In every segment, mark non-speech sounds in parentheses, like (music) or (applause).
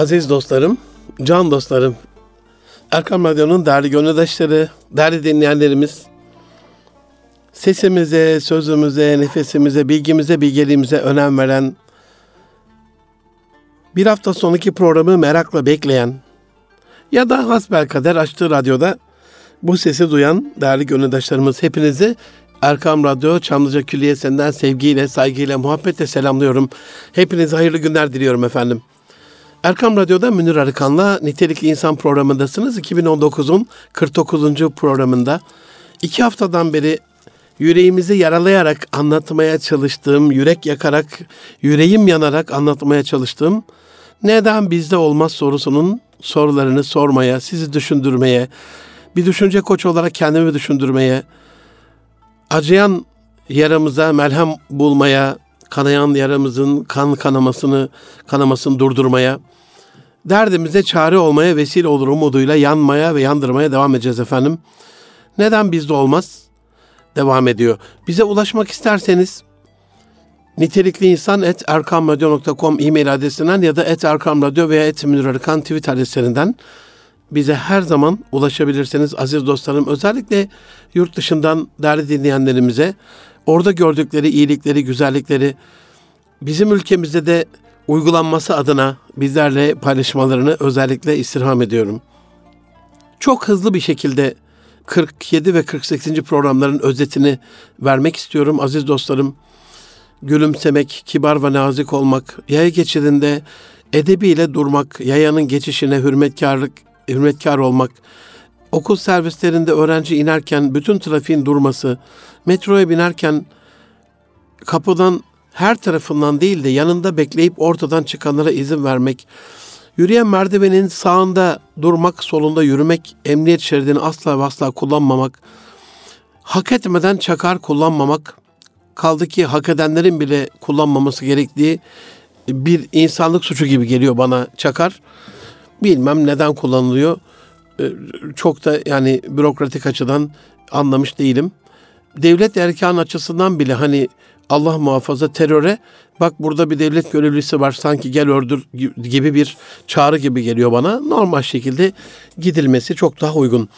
Aziz dostlarım, can dostlarım, Erkam Radyo'nun değerli gönüldaşları, değerli dinleyenlerimiz, sesimize, sözümüze, nefesimize, bilgimize, bilgeliğimize önem veren, bir hafta sonraki programı merakla bekleyen ya da hasbelkader açtığı radyoda bu sesi duyan değerli gönüldaşlarımız hepinizi Erkam Radyo Çamlıca Külliyesi'nden sevgiyle, saygıyla, muhabbetle selamlıyorum. Hepinize hayırlı günler diliyorum efendim. Erkam Radyo'da Münir Arıkan'la Nitelikli İnsan programındasınız. 2019'un 49. programında. iki haftadan beri yüreğimizi yaralayarak anlatmaya çalıştığım, yürek yakarak, yüreğim yanarak anlatmaya çalıştığım neden bizde olmaz sorusunun sorularını sormaya, sizi düşündürmeye, bir düşünce koç olarak kendimi düşündürmeye, acıyan yaramıza merhem bulmaya, kanayan yaramızın kan kanamasını kanamasını durdurmaya, derdimize çare olmaya vesile olur umuduyla yanmaya ve yandırmaya devam edeceğiz efendim. Neden bizde olmaz? Devam ediyor. Bize ulaşmak isterseniz nitelikli insan et erkamradyo.com e-mail adresinden ya da et erkamradyo veya et Arıkan tweet adreslerinden bize her zaman ulaşabilirsiniz aziz dostlarım. Özellikle yurt dışından değerli dinleyenlerimize orada gördükleri iyilikleri, güzellikleri bizim ülkemizde de uygulanması adına bizlerle paylaşmalarını özellikle istirham ediyorum. Çok hızlı bir şekilde 47 ve 48. programların özetini vermek istiyorum aziz dostlarım. Gülümsemek, kibar ve nazik olmak, yaya geçidinde edebiyle durmak, yayanın geçişine hürmetkarlık, hürmetkar olmak, okul servislerinde öğrenci inerken bütün trafiğin durması, metroya binerken kapıdan her tarafından değil de yanında bekleyip ortadan çıkanlara izin vermek, yürüyen merdivenin sağında durmak, solunda yürümek, emniyet şeridini asla ve asla kullanmamak, hak etmeden çakar kullanmamak, kaldı ki hak edenlerin bile kullanmaması gerektiği bir insanlık suçu gibi geliyor bana çakar. Bilmem neden kullanılıyor. Ee, çok da yani bürokratik açıdan anlamış değilim. Devlet erkan açısından bile hani Allah muhafaza teröre bak burada bir devlet görevlisi var sanki gel öldür gibi bir çağrı gibi geliyor bana. Normal şekilde gidilmesi çok daha uygun.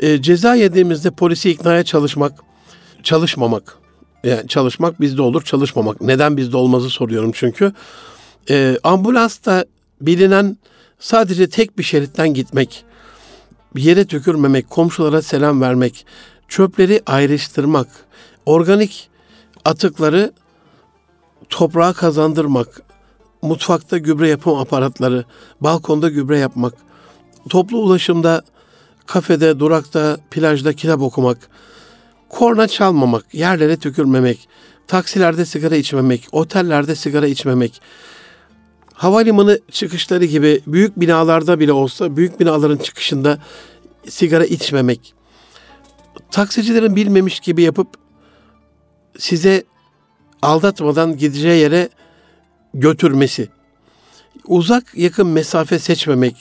E, ceza yediğimizde polisi iknaya çalışmak, çalışmamak. Yani çalışmak bizde olur, çalışmamak. Neden bizde olmazı soruyorum çünkü. E, ambulansta bilinen sadece tek bir şeritten gitmek, yere tükürmemek, komşulara selam vermek, çöpleri ayrıştırmak, organik atıkları toprağa kazandırmak, mutfakta gübre yapım aparatları, balkonda gübre yapmak, toplu ulaşımda, kafede, durakta, plajda kitap okumak, korna çalmamak, yerlere tükürmemek, taksilerde sigara içmemek, otellerde sigara içmemek, havalimanı çıkışları gibi büyük binalarda bile olsa büyük binaların çıkışında sigara içmemek, taksicilerin bilmemiş gibi yapıp size aldatmadan gideceği yere götürmesi, uzak yakın mesafe seçmemek,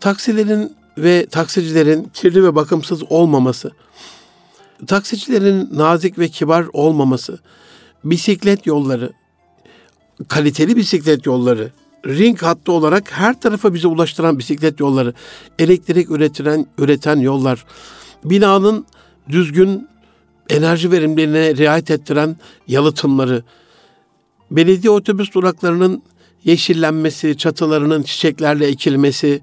taksilerin ve taksicilerin kirli ve bakımsız olmaması, taksicilerin nazik ve kibar olmaması, bisiklet yolları, kaliteli bisiklet yolları, ring hattı olarak her tarafa bize ulaştıran bisiklet yolları, elektrik üretilen üreten yollar, binanın düzgün enerji verimlerine riayet ettiren yalıtımları, belediye otobüs duraklarının yeşillenmesi, çatılarının çiçeklerle ekilmesi,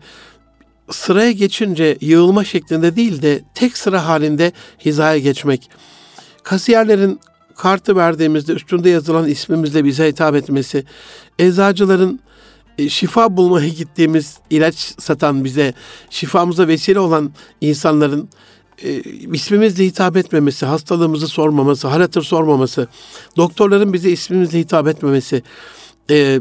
sıraya geçince yığılma şeklinde değil de tek sıra halinde hizaya geçmek, kasiyerlerin kartı verdiğimizde üstünde yazılan ismimizle bize hitap etmesi, eczacıların e, şifa bulmaya gittiğimiz ilaç satan bize şifamıza vesile olan insanların e, ismimizle hitap etmemesi, hastalığımızı sormaması, hal hatır sormaması, doktorların bize ismimizle hitap etmemesi, e,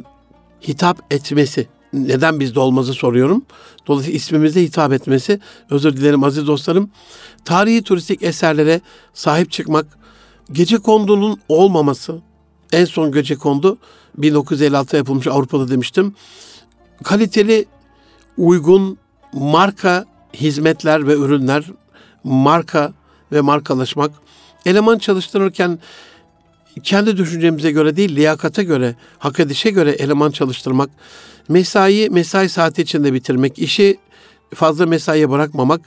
hitap etmesi, neden bizde olmazı soruyorum. Dolayısıyla ismimizle hitap etmesi, özür dilerim aziz dostlarım, tarihi turistik eserlere sahip çıkmak, gece kondunun olmaması, en son gece kondu. 1956 yapılmış Avrupa'da demiştim. Kaliteli, uygun, marka hizmetler ve ürünler marka ve markalaşmak, eleman çalıştırırken kendi düşüncemize göre değil, liyakata göre, hak edişe göre eleman çalıştırmak, mesai mesai saati içinde bitirmek, işi fazla mesaiye bırakmamak,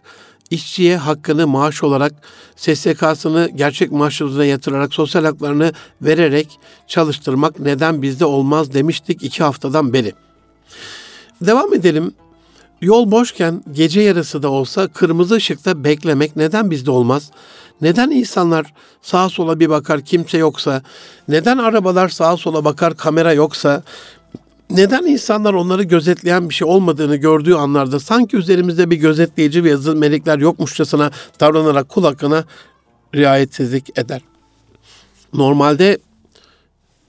işçiye hakkını maaş olarak SSK'sını gerçek maaş üzerine yatırarak sosyal haklarını vererek çalıştırmak neden bizde olmaz demiştik iki haftadan beri. Devam edelim. Yol boşken gece yarısı da olsa kırmızı ışıkta beklemek neden bizde olmaz? Neden insanlar sağa sola bir bakar kimse yoksa? Neden arabalar sağa sola bakar kamera yoksa? Neden insanlar onları gözetleyen bir şey olmadığını gördüğü anlarda sanki üzerimizde bir gözetleyici ve yazılı melekler yokmuşçasına davranarak kul hakkına riayetsizlik eder? Normalde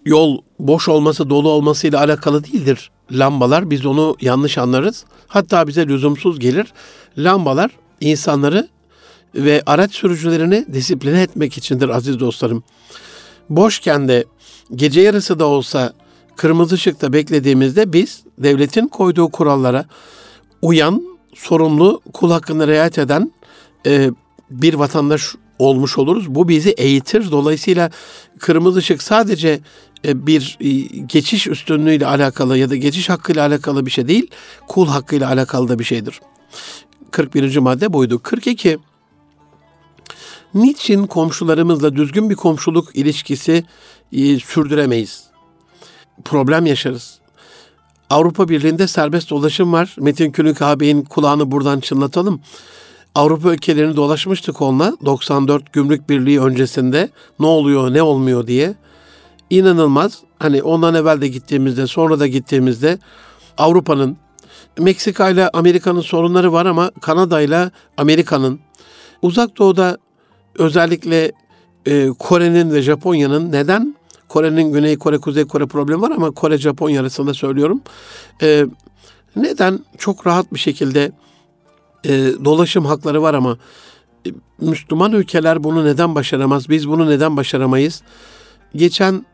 yol boş olması, dolu olmasıyla alakalı değildir lambalar. Biz onu yanlış anlarız. Hatta bize lüzumsuz gelir. Lambalar insanları ve araç sürücülerini disipline etmek içindir aziz dostlarım. Boşken de gece yarısı da olsa kırmızı ışıkta beklediğimizde biz devletin koyduğu kurallara uyan, sorumlu, kul hakkını riayet eden e, bir vatandaş olmuş oluruz. Bu bizi eğitir. Dolayısıyla kırmızı ışık sadece bir e, geçiş üstünlüğüyle alakalı ya da geçiş hakkıyla alakalı bir şey değil, kul hakkıyla alakalı da bir şeydir. 41. madde buydu. 42. Niçin komşularımızla düzgün bir komşuluk ilişkisi e, sürdüremeyiz? Problem yaşarız. Avrupa Birliği'nde serbest dolaşım var. Metin Külünk ağabeyin kulağını buradan çınlatalım. Avrupa ülkelerini dolaşmıştık onunla 94 Gümrük Birliği öncesinde ne oluyor ne olmuyor diye. İnanılmaz hani ondan evvel de gittiğimizde sonra da gittiğimizde Avrupa'nın Meksika ile Amerika'nın sorunları var ama Kanada ile Amerika'nın uzak doğuda özellikle e, Kore'nin ve Japonya'nın neden Kore'nin Güney Kore, Kuzey Kore problemi var ama Kore, Japonya arasında söylüyorum. E, neden çok rahat bir şekilde e, dolaşım hakları var ama e, Müslüman ülkeler bunu neden başaramaz? Biz bunu neden başaramayız? Geçen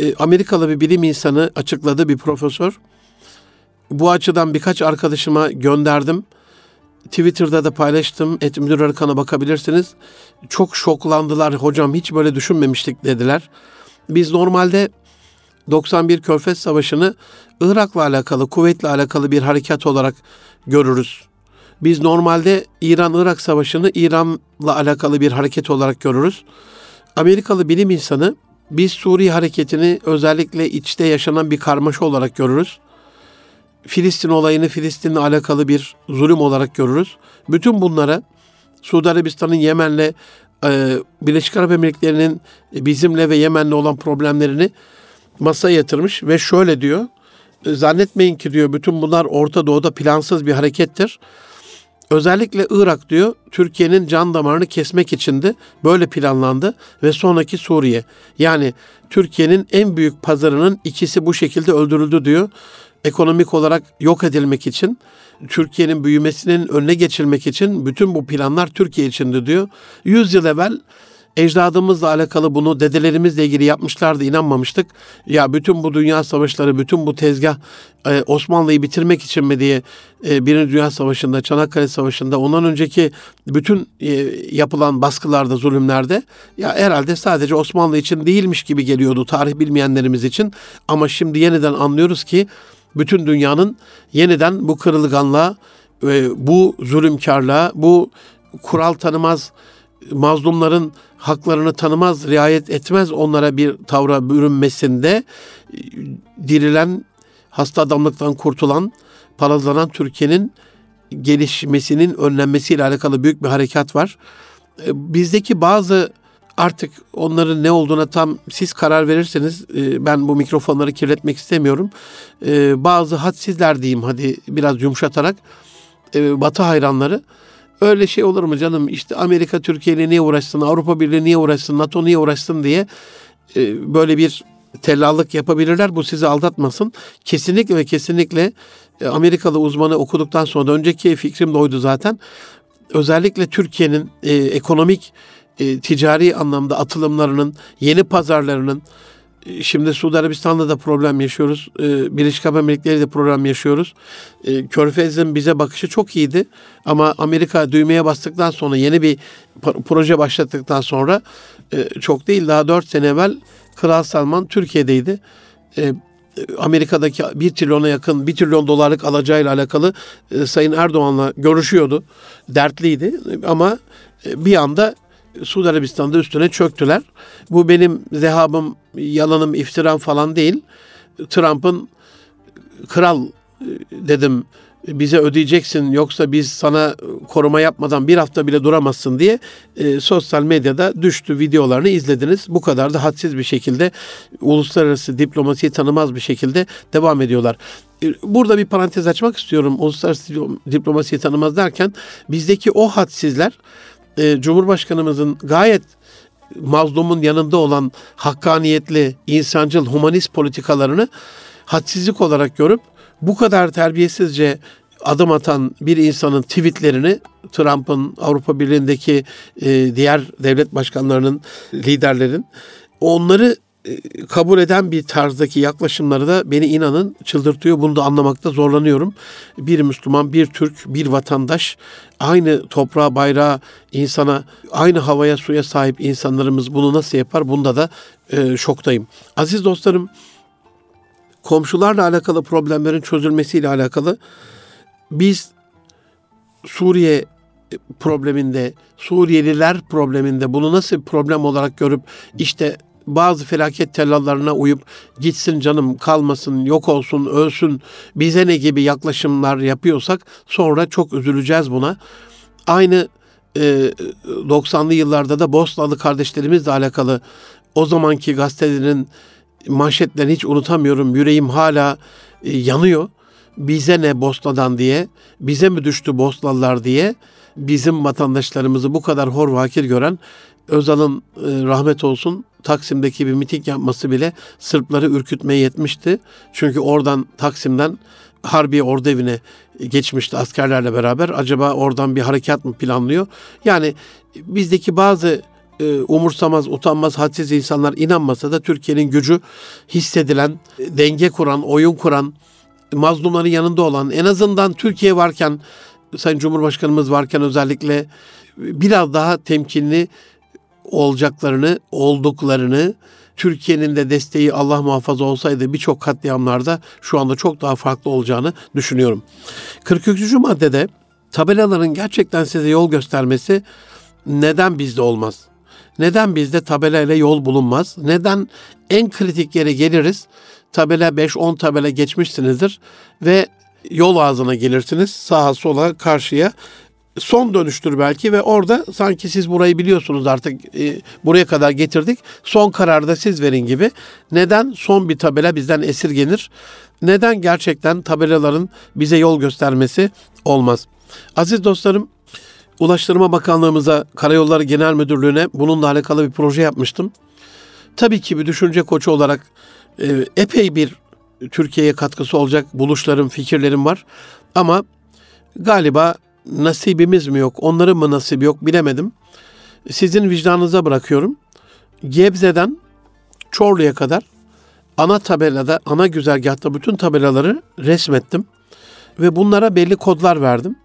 e, Amerikalı bir bilim insanı açıkladı bir profesör. Bu açıdan birkaç arkadaşıma gönderdim. Twitter'da da paylaştım. Et Müdür Arkan'a bakabilirsiniz. Çok şoklandılar. Hocam hiç böyle düşünmemiştik dediler. Biz normalde 91 Körfez Savaşı'nı Irak'la alakalı, kuvvetle alakalı bir harekat olarak görürüz. Biz normalde İran-Irak Savaşı'nı İran'la alakalı bir hareket olarak görürüz. Amerikalı bilim insanı biz Suriye hareketini özellikle içte yaşanan bir karmaşa olarak görürüz. Filistin olayını Filistin'le alakalı bir zulüm olarak görürüz. Bütün bunlara Suudi Arabistan'ın Yemen'le e, Birleşik Arap Emirlikleri'nin bizimle ve Yemen'le olan problemlerini masaya yatırmış ve şöyle diyor. Zannetmeyin ki diyor bütün bunlar Orta Doğu'da plansız bir harekettir. Özellikle Irak diyor Türkiye'nin can damarını kesmek içindi. Böyle planlandı ve sonraki Suriye. Yani Türkiye'nin en büyük pazarının ikisi bu şekilde öldürüldü diyor. Ekonomik olarak yok edilmek için, Türkiye'nin büyümesinin önüne geçilmek için bütün bu planlar Türkiye içindi diyor. Yüz yıl evvel ecdadımızla alakalı bunu dedelerimizle ilgili yapmışlardı inanmamıştık. Ya bütün bu dünya savaşları, bütün bu tezgah e, Osmanlı'yı bitirmek için mi diye e, Birinci Dünya Savaşı'nda, Çanakkale Savaşı'nda, ondan önceki bütün e, yapılan baskılarda, zulümlerde ya herhalde sadece Osmanlı için değilmiş gibi geliyordu tarih bilmeyenlerimiz için. Ama şimdi yeniden anlıyoruz ki bütün dünyanın yeniden bu kırılganlığa, bu zulümkarlığa, bu kural tanımaz mazlumların haklarını tanımaz, riayet etmez onlara bir tavra bürünmesinde e, dirilen, hasta adamlıktan kurtulan, palazlanan Türkiye'nin gelişmesinin önlenmesiyle alakalı büyük bir harekat var. E, bizdeki bazı artık onların ne olduğuna tam siz karar verirseniz e, ben bu mikrofonları kirletmek istemiyorum. Bazı hadsizler diyeyim hadi biraz yumuşatarak Batı hayranları Öyle şey olur mu canım? İşte Amerika Türkiye ile niye uğraşsın, Avrupa Birliği niye uğraşsın, NATO niye uğraşsın diye e, böyle bir tellallık yapabilirler. Bu sizi aldatmasın. Kesinlikle ve kesinlikle e, Amerikalı uzmanı okuduktan sonra da önceki fikrim de oydu zaten. Özellikle Türkiye'nin e, ekonomik, ticari anlamda atılımlarının, yeni pazarlarının, Şimdi Suudi Arabistan'da da problem yaşıyoruz. Ee, Birleşik Arap Emirlikleri de problem yaşıyoruz. Ee, Körfez'in bize bakışı çok iyiydi. Ama Amerika düğmeye bastıktan sonra yeni bir proje başlattıktan sonra e, çok değil daha dört sene evvel Kral Salman Türkiye'deydi. Amerika'daki bir trilyona yakın, bir trilyon dolarlık alacağıyla alakalı e, Sayın Erdoğan'la görüşüyordu. Dertliydi ama e, bir anda Suudi Arabistan'da üstüne çöktüler. Bu benim zehabım, yalanım, iftiram falan değil. Trump'ın kral dedim bize ödeyeceksin yoksa biz sana koruma yapmadan bir hafta bile duramazsın diye e, sosyal medyada düştü videolarını izlediniz. Bu kadar da hadsiz bir şekilde uluslararası diplomasiyi tanımaz bir şekilde devam ediyorlar. E, burada bir parantez açmak istiyorum. Uluslararası diplomasiyi tanımaz derken bizdeki o hadsizler e, Cumhurbaşkanımızın gayet mazlumun yanında olan hakkaniyetli, insancıl, humanist politikalarını hadsizlik olarak görüp bu kadar terbiyesizce adım atan bir insanın tweetlerini Trump'ın Avrupa Birliği'ndeki e, diğer devlet başkanlarının, liderlerin onları kabul eden bir tarzdaki yaklaşımları da beni inanın çıldırtıyor. Bunu da anlamakta zorlanıyorum. Bir Müslüman, bir Türk, bir vatandaş aynı toprağa, bayrağa, insana, aynı havaya, suya sahip insanlarımız bunu nasıl yapar? Bunda da e, şoktayım. Aziz dostlarım, komşularla alakalı problemlerin çözülmesiyle alakalı biz Suriye probleminde, Suriyeliler probleminde bunu nasıl problem olarak görüp işte bazı felaket tellallarına uyup gitsin canım kalmasın, yok olsun, ölsün, bize ne gibi yaklaşımlar yapıyorsak sonra çok üzüleceğiz buna. Aynı e, 90'lı yıllarda da Bosnalı kardeşlerimizle alakalı o zamanki gazetelerin manşetlerini hiç unutamıyorum. Yüreğim hala e, yanıyor. Bize ne Bosna'dan diye, bize mi düştü Bosnalılar diye bizim vatandaşlarımızı bu kadar hor vakir gören Özal'ın e, rahmet olsun Taksim'deki bir miting yapması bile Sırpları ürkütmeye yetmişti. Çünkü oradan Taksim'den Harbiye Ordu Evi'ne geçmişti askerlerle beraber. Acaba oradan bir harekat mı planlıyor? Yani bizdeki bazı e, umursamaz, utanmaz, hadsiz insanlar inanmasa da Türkiye'nin gücü hissedilen, denge kuran, oyun kuran, mazlumların yanında olan, en azından Türkiye varken, Sayın Cumhurbaşkanımız varken özellikle biraz daha temkinli olacaklarını, olduklarını, Türkiye'nin de desteği Allah muhafaza olsaydı birçok katliamlarda şu anda çok daha farklı olacağını düşünüyorum. 43. maddede tabelaların gerçekten size yol göstermesi neden bizde olmaz? Neden bizde tabela ile yol bulunmaz? Neden en kritik yere geliriz? Tabela 5-10 tabela geçmişsinizdir ve yol ağzına gelirsiniz sağa sola karşıya son dönüştür belki ve orada sanki siz burayı biliyorsunuz artık e, buraya kadar getirdik. Son kararı da siz verin gibi. Neden son bir tabela bizden esirgenir? Neden gerçekten tabelaların bize yol göstermesi olmaz? Aziz dostlarım, Ulaştırma Bakanlığımıza, Karayolları Genel Müdürlüğü'ne bununla alakalı bir proje yapmıştım. Tabii ki bir düşünce koçu olarak e, epey bir Türkiye'ye katkısı olacak buluşlarım, fikirlerim var. Ama galiba nasibimiz mi yok, onların mı nasibi yok bilemedim. Sizin vicdanınıza bırakıyorum. Gebze'den Çorlu'ya kadar ana tabelada, ana güzergahta bütün tabelaları resmettim. Ve bunlara belli kodlar verdim.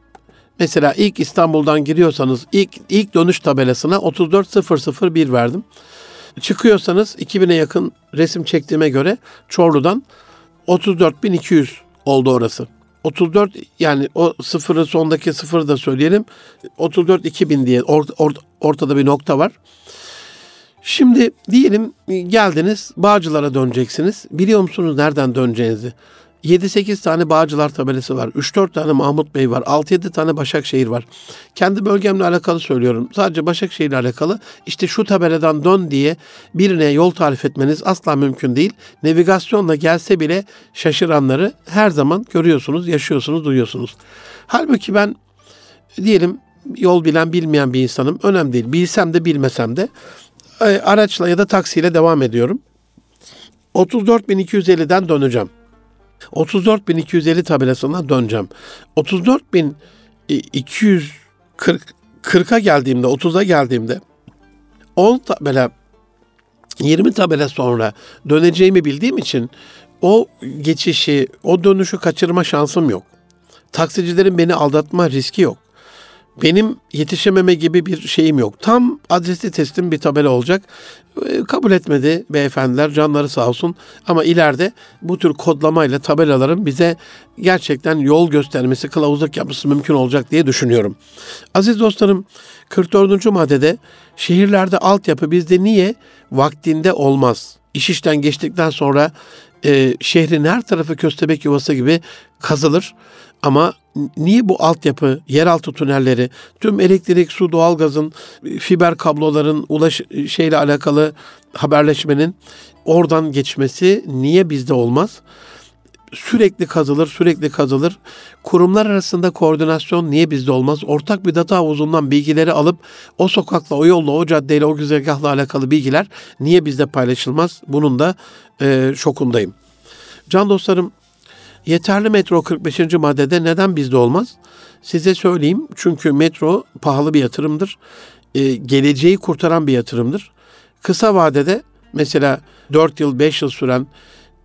Mesela ilk İstanbul'dan giriyorsanız ilk ilk dönüş tabelasına 34001 verdim. Çıkıyorsanız 2000'e yakın resim çektiğime göre Çorlu'dan 34200 oldu orası. 34 yani o sıfırı sondaki sıfırı da söyleyelim. 34 2000 diye or, or, ortada bir nokta var. Şimdi diyelim geldiniz Bağcılar'a döneceksiniz. Biliyor musunuz nereden döneceğinizi? 7-8 tane Bağcılar tabelası var. 3-4 tane Mahmut Bey var. 6-7 tane Başakşehir var. Kendi bölgemle alakalı söylüyorum. Sadece Başakşehir ile alakalı. İşte şu tabeladan dön diye birine yol tarif etmeniz asla mümkün değil. Navigasyonla gelse bile şaşıranları her zaman görüyorsunuz, yaşıyorsunuz, duyuyorsunuz. Halbuki ben diyelim yol bilen bilmeyen bir insanım. Önemli değil. Bilsem de bilmesem de e, araçla ya da taksiyle devam ediyorum. 34.250'den döneceğim. 34.250 tabelasına döneceğim. 34.240 40'a geldiğimde, 30'a geldiğimde 10 tabela 20 tabela sonra döneceğimi bildiğim için o geçişi, o dönüşü kaçırma şansım yok. Taksicilerin beni aldatma riski yok. Benim yetişememe gibi bir şeyim yok. Tam adresi teslim bir tabela olacak. E, kabul etmedi beyefendiler canları sağ olsun ama ileride bu tür kodlamayla tabelaların bize gerçekten yol göstermesi, kılavuzluk yapması mümkün olacak diye düşünüyorum. Aziz dostlarım 44. maddede şehirlerde altyapı bizde niye vaktinde olmaz? İş işten geçtikten sonra e, şehrin her tarafı köstebek yuvası gibi kazılır. Ama niye bu altyapı, yeraltı tünelleri, tüm elektrik, su, doğalgazın, fiber kabloların ulaş şeyle alakalı haberleşmenin oradan geçmesi niye bizde olmaz? Sürekli kazılır, sürekli kazılır. Kurumlar arasında koordinasyon niye bizde olmaz? Ortak bir data havuzundan bilgileri alıp o sokakla, o yolla, o caddeyle, o güzergahla alakalı bilgiler niye bizde paylaşılmaz? Bunun da e, şokundayım. Can dostlarım Yeterli metro 45. maddede neden bizde olmaz? Size söyleyeyim çünkü metro pahalı bir yatırımdır. Ee, geleceği kurtaran bir yatırımdır. Kısa vadede mesela 4 yıl 5 yıl süren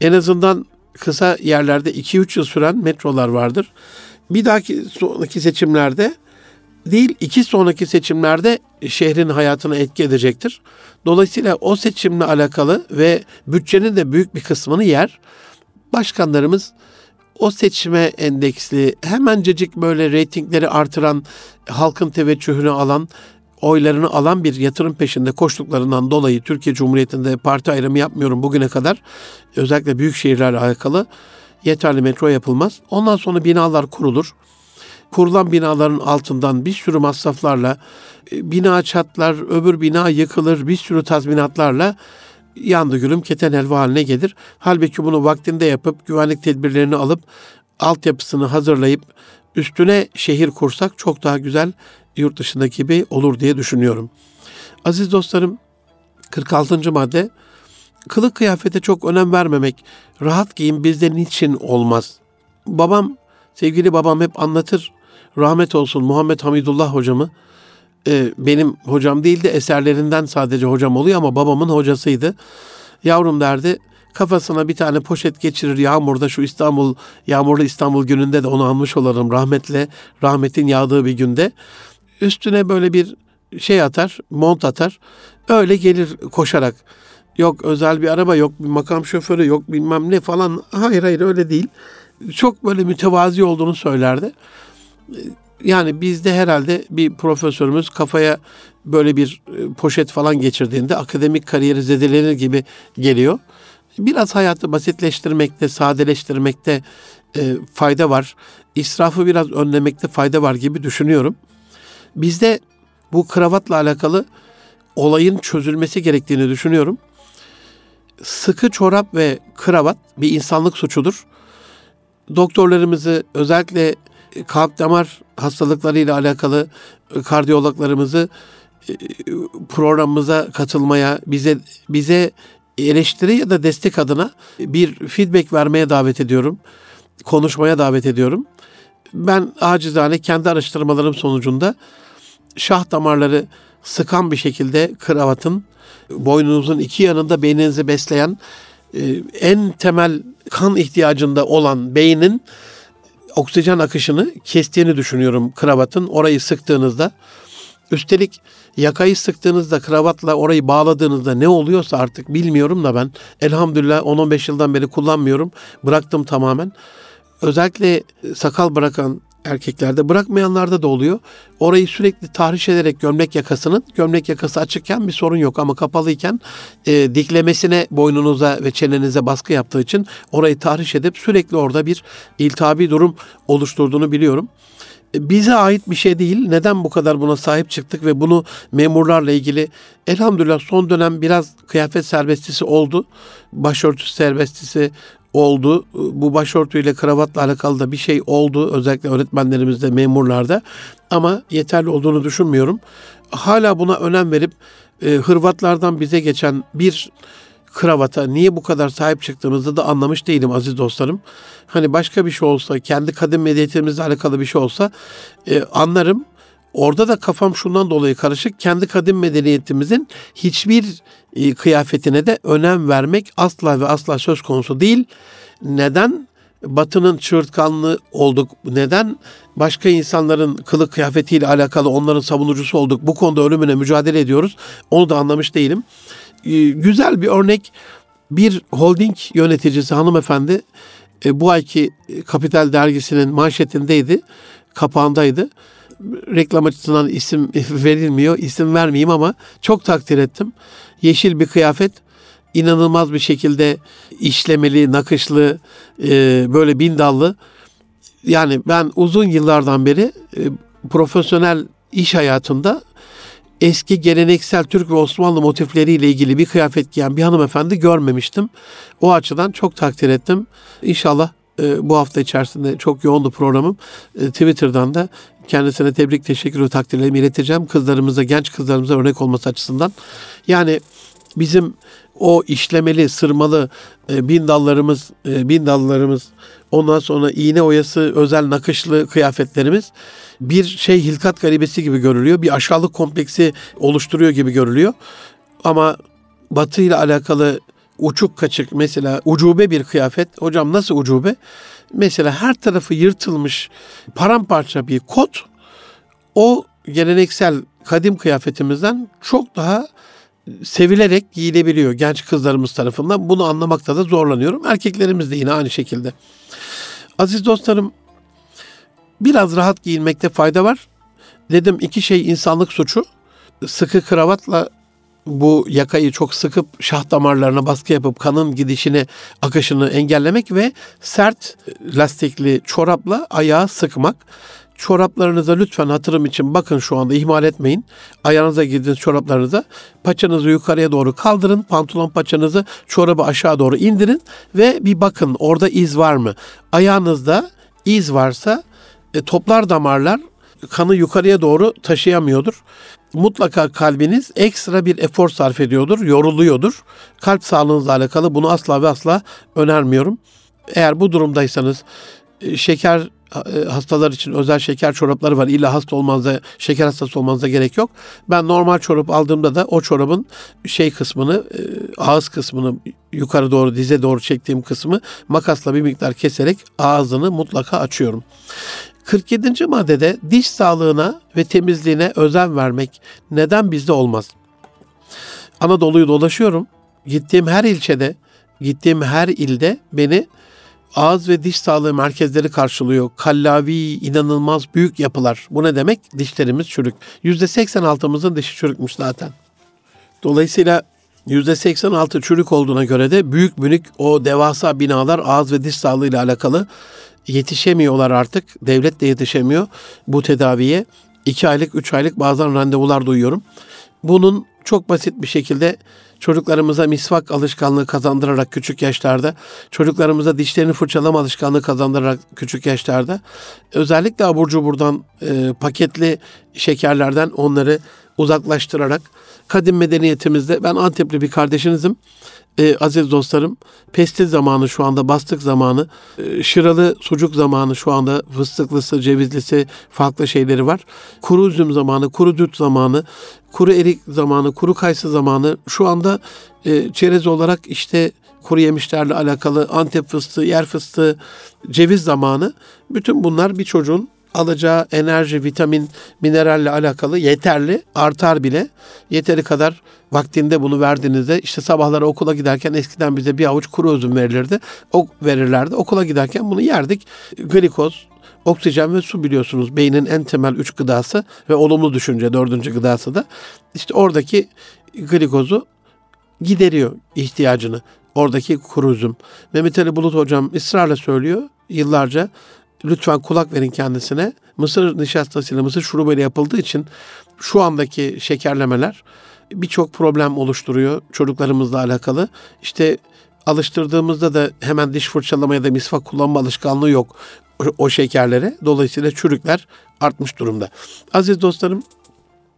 en azından kısa yerlerde 2-3 yıl süren metrolar vardır. Bir dahaki sonraki seçimlerde değil iki sonraki seçimlerde şehrin hayatına etki edecektir. Dolayısıyla o seçimle alakalı ve bütçenin de büyük bir kısmını yer. Başkanlarımız o seçime endeksli hemencecik böyle reytingleri artıran, halkın teveccühünü alan, oylarını alan bir yatırım peşinde koştuklarından dolayı Türkiye Cumhuriyeti'nde parti ayrımı yapmıyorum bugüne kadar. Özellikle büyük şehirlerle alakalı yeterli metro yapılmaz. Ondan sonra binalar kurulur. Kurulan binaların altından bir sürü masraflarla e, bina çatlar, öbür bina yıkılır, bir sürü tazminatlarla yandı gülüm keten helva haline gelir. Halbuki bunu vaktinde yapıp güvenlik tedbirlerini alıp altyapısını hazırlayıp üstüne şehir kursak çok daha güzel yurt dışındaki gibi olur diye düşünüyorum. Aziz dostlarım 46. madde kılık kıyafete çok önem vermemek, rahat giyim bizde niçin olmaz? Babam, sevgili babam hep anlatır. Rahmet olsun Muhammed Hamidullah hocamı e, benim hocam değil de eserlerinden sadece hocam oluyor ama babamın hocasıydı. Yavrum derdi kafasına bir tane poşet geçirir yağmurda şu İstanbul yağmurlu İstanbul gününde de onu anmış olalım rahmetle rahmetin yağdığı bir günde. Üstüne böyle bir şey atar, mont atar. Öyle gelir koşarak. Yok özel bir araba, yok bir makam şoförü, yok bilmem ne falan. Hayır hayır öyle değil. Çok böyle mütevazi olduğunu söylerdi yani bizde herhalde bir profesörümüz kafaya böyle bir e, poşet falan geçirdiğinde akademik kariyeri zedelenir gibi geliyor. Biraz hayatı basitleştirmekte, sadeleştirmekte e, fayda var. İsrafı biraz önlemekte fayda var gibi düşünüyorum. Bizde bu kravatla alakalı olayın çözülmesi gerektiğini düşünüyorum. Sıkı çorap ve kravat bir insanlık suçudur. Doktorlarımızı özellikle kalp damar hastalıklarıyla alakalı kardiyologlarımızı e, programımıza katılmaya, bize bize eleştiri ya da destek adına bir feedback vermeye davet ediyorum. Konuşmaya davet ediyorum. Ben acizane kendi araştırmalarım sonucunda şah damarları sıkan bir şekilde kravatın boynunuzun iki yanında beyninizi besleyen e, en temel kan ihtiyacında olan beynin oksijen akışını kestiğini düşünüyorum kravatın. Orayı sıktığınızda üstelik yakayı sıktığınızda kravatla orayı bağladığınızda ne oluyorsa artık bilmiyorum da ben elhamdülillah 10-15 yıldan beri kullanmıyorum. Bıraktım tamamen. Özellikle sakal bırakan erkeklerde bırakmayanlarda da oluyor. Orayı sürekli tahriş ederek gömlek yakasının gömlek yakası açıkken bir sorun yok ama kapalıyken e, diklemesine boynunuza ve çenenize baskı yaptığı için orayı tahriş edip sürekli orada bir iltihabi durum oluşturduğunu biliyorum e, bize ait bir şey değil. Neden bu kadar buna sahip çıktık ve bunu memurlarla ilgili elhamdülillah son dönem biraz kıyafet serbestisi oldu. Başörtüsü serbestisi oldu. Bu başörtüyle kravatla alakalı da bir şey oldu. Özellikle öğretmenlerimizde, memurlarda. Ama yeterli olduğunu düşünmüyorum. Hala buna önem verip e, Hırvatlardan bize geçen bir kravata niye bu kadar sahip çıktığımızı da anlamış değilim aziz dostlarım. Hani başka bir şey olsa, kendi kadim medeniyetimizle alakalı bir şey olsa e, anlarım. Orada da kafam şundan dolayı karışık. Kendi kadim medeniyetimizin hiçbir e, kıyafetine de önem vermek asla ve asla söz konusu değil. Neden? Batının çığırtkanlığı olduk? Neden başka insanların kılık kıyafetiyle alakalı onların savunucusu olduk? Bu konuda ölümüne mücadele ediyoruz. Onu da anlamış değilim. Ee, güzel bir örnek bir holding yöneticisi hanımefendi e, bu ayki Kapital dergisinin manşetindeydi, kapağındaydı. Reklam açısından isim (laughs) verilmiyor, isim vermeyeyim ama çok takdir ettim. Yeşil bir kıyafet, inanılmaz bir şekilde işlemeli, nakışlı, e, böyle bin dallı. Yani ben uzun yıllardan beri e, profesyonel iş hayatında eski geleneksel Türk ve Osmanlı motifleriyle ilgili bir kıyafet giyen bir hanımefendi görmemiştim. O açıdan çok takdir ettim. İnşallah e, bu hafta içerisinde çok yoğundu programım. E, Twitter'dan da kendisine tebrik, teşekkür ve takdirlerimi ileteceğim. Kızlarımıza, genç kızlarımıza örnek olması açısından. Yani bizim o işlemeli, sırmalı e, bin dallarımız, e, bin dallarımız, ondan sonra iğne oyası, özel nakışlı kıyafetlerimiz bir şey hilkat garibesi gibi görülüyor. Bir aşağılık kompleksi oluşturuyor gibi görülüyor. Ama Batı ile alakalı uçuk kaçık mesela ucube bir kıyafet. Hocam nasıl ucube? Mesela her tarafı yırtılmış paramparça bir kot o geleneksel kadim kıyafetimizden çok daha sevilerek giyilebiliyor genç kızlarımız tarafından. Bunu anlamakta da zorlanıyorum. Erkeklerimiz de yine aynı şekilde. Aziz dostlarım biraz rahat giyinmekte fayda var. Dedim iki şey insanlık suçu. Sıkı kravatla bu yakayı çok sıkıp şah damarlarına baskı yapıp kanın gidişini, akışını engellemek ve sert lastikli çorapla ayağı sıkmak. Çoraplarınıza lütfen hatırım için bakın şu anda ihmal etmeyin. Ayağınıza girdiğiniz çoraplarınıza paçanızı yukarıya doğru kaldırın. Pantolon paçanızı çorabı aşağı doğru indirin ve bir bakın orada iz var mı? Ayağınızda iz varsa e, toplar damarlar kanı yukarıya doğru taşıyamıyordur. Mutlaka kalbiniz ekstra bir efor sarf ediyordur, yoruluyordur. Kalp sağlığınızla alakalı bunu asla ve asla önermiyorum. Eğer bu durumdaysanız e, şeker e, hastalar için özel şeker çorapları var. İlla hasta olmanıza, şeker hastası olmanıza gerek yok. Ben normal çorap aldığımda da o çorabın şey kısmını, e, ağız kısmını yukarı doğru dize doğru çektiğim kısmı makasla bir miktar keserek ağzını mutlaka açıyorum. 47. maddede diş sağlığına ve temizliğine özen vermek neden bizde olmaz? Anadolu'yu dolaşıyorum. Gittiğim her ilçede, gittiğim her ilde beni ağız ve diş sağlığı merkezleri karşılıyor. Kallavi, inanılmaz büyük yapılar. Bu ne demek? Dişlerimiz çürük. %86'mızın dişi çürükmüş zaten. Dolayısıyla %86 çürük olduğuna göre de büyük büyük o devasa binalar ağız ve diş sağlığı ile alakalı yetişemiyorlar artık. Devlet de yetişemiyor bu tedaviye. 2 aylık, 3 aylık bazen randevular duyuyorum. Bunun çok basit bir şekilde çocuklarımıza misvak alışkanlığı kazandırarak küçük yaşlarda, çocuklarımıza dişlerini fırçalama alışkanlığı kazandırarak küçük yaşlarda, özellikle abur cuburdan, e, paketli şekerlerden onları uzaklaştırarak kadim medeniyetimizde ben Antepli bir kardeşinizim e, aziz dostlarım pestil zamanı şu anda bastık zamanı e, şıralı sucuk zamanı şu anda fıstıklısı cevizlisi farklı şeyleri var. Kuru üzüm zamanı kuru düt zamanı kuru erik zamanı kuru kayısı zamanı şu anda e, çerez olarak işte kuru yemişlerle alakalı antep fıstığı yer fıstığı ceviz zamanı. Bütün bunlar bir çocuğun alacağı enerji, vitamin, mineralle alakalı yeterli, artar bile. Yeteri kadar vaktinde bunu verdiğinizde işte sabahları okula giderken eskiden bize bir avuç kuru üzüm verilirdi. O verirlerdi. Okula giderken bunu yerdik. Glikoz, oksijen ve su biliyorsunuz beynin en temel üç gıdası ve olumlu düşünce dördüncü gıdası da. İşte oradaki glikozu gideriyor ihtiyacını. Oradaki kuru üzüm. Mehmet Ali Bulut hocam ısrarla söylüyor yıllarca lütfen kulak verin kendisine. Mısır nişastasıyla, mısır şurubuyla yapıldığı için şu andaki şekerlemeler birçok problem oluşturuyor çocuklarımızla alakalı. İşte alıştırdığımızda da hemen diş fırçalamaya da misvak kullanma alışkanlığı yok o şekerlere. Dolayısıyla çürükler artmış durumda. Aziz dostlarım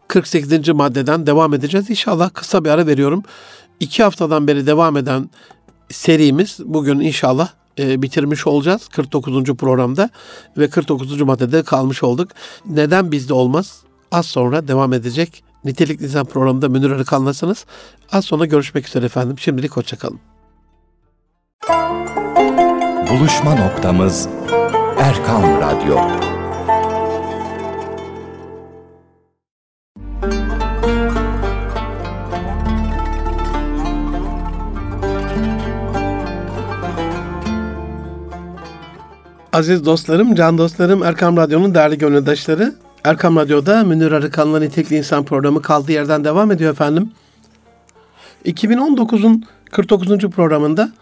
48. maddeden devam edeceğiz. İnşallah kısa bir ara veriyorum. İki haftadan beri devam eden serimiz bugün inşallah e, bitirmiş olacağız 49. programda ve 49. maddede kalmış olduk. Neden bizde olmaz? Az sonra devam edecek. Nitelik Lisan programında Münir Arıkan'lasınız. Az sonra görüşmek üzere efendim. Şimdilik hoşçakalın. buluşma noktamız Erkam Radyo. Aziz dostlarım, can dostlarım, Erkam Radyo'nun değerli gönüldaşları. Erkam Radyo'da Münir Arıkan'la Nitekli İnsan programı kaldığı yerden devam ediyor efendim. 2019'un 49. programında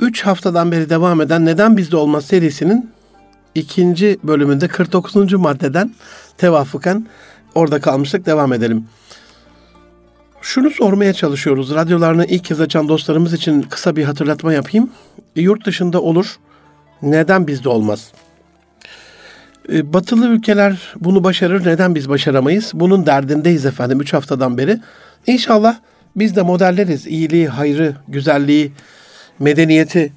3 haftadan beri devam eden Neden Bizde Olmaz serisinin ikinci bölümünde 49. maddeden tevafuken orada kalmıştık. Devam edelim. Şunu sormaya çalışıyoruz. Radyolarını ilk kez açan dostlarımız için kısa bir hatırlatma yapayım. Yurt dışında olur. Neden bizde olmaz? Ee, batılı ülkeler bunu başarır. Neden biz başaramayız? Bunun derdindeyiz efendim 3 haftadan beri. İnşallah biz de modelleriz. İyiliği, hayrı, güzelliği, medeniyeti,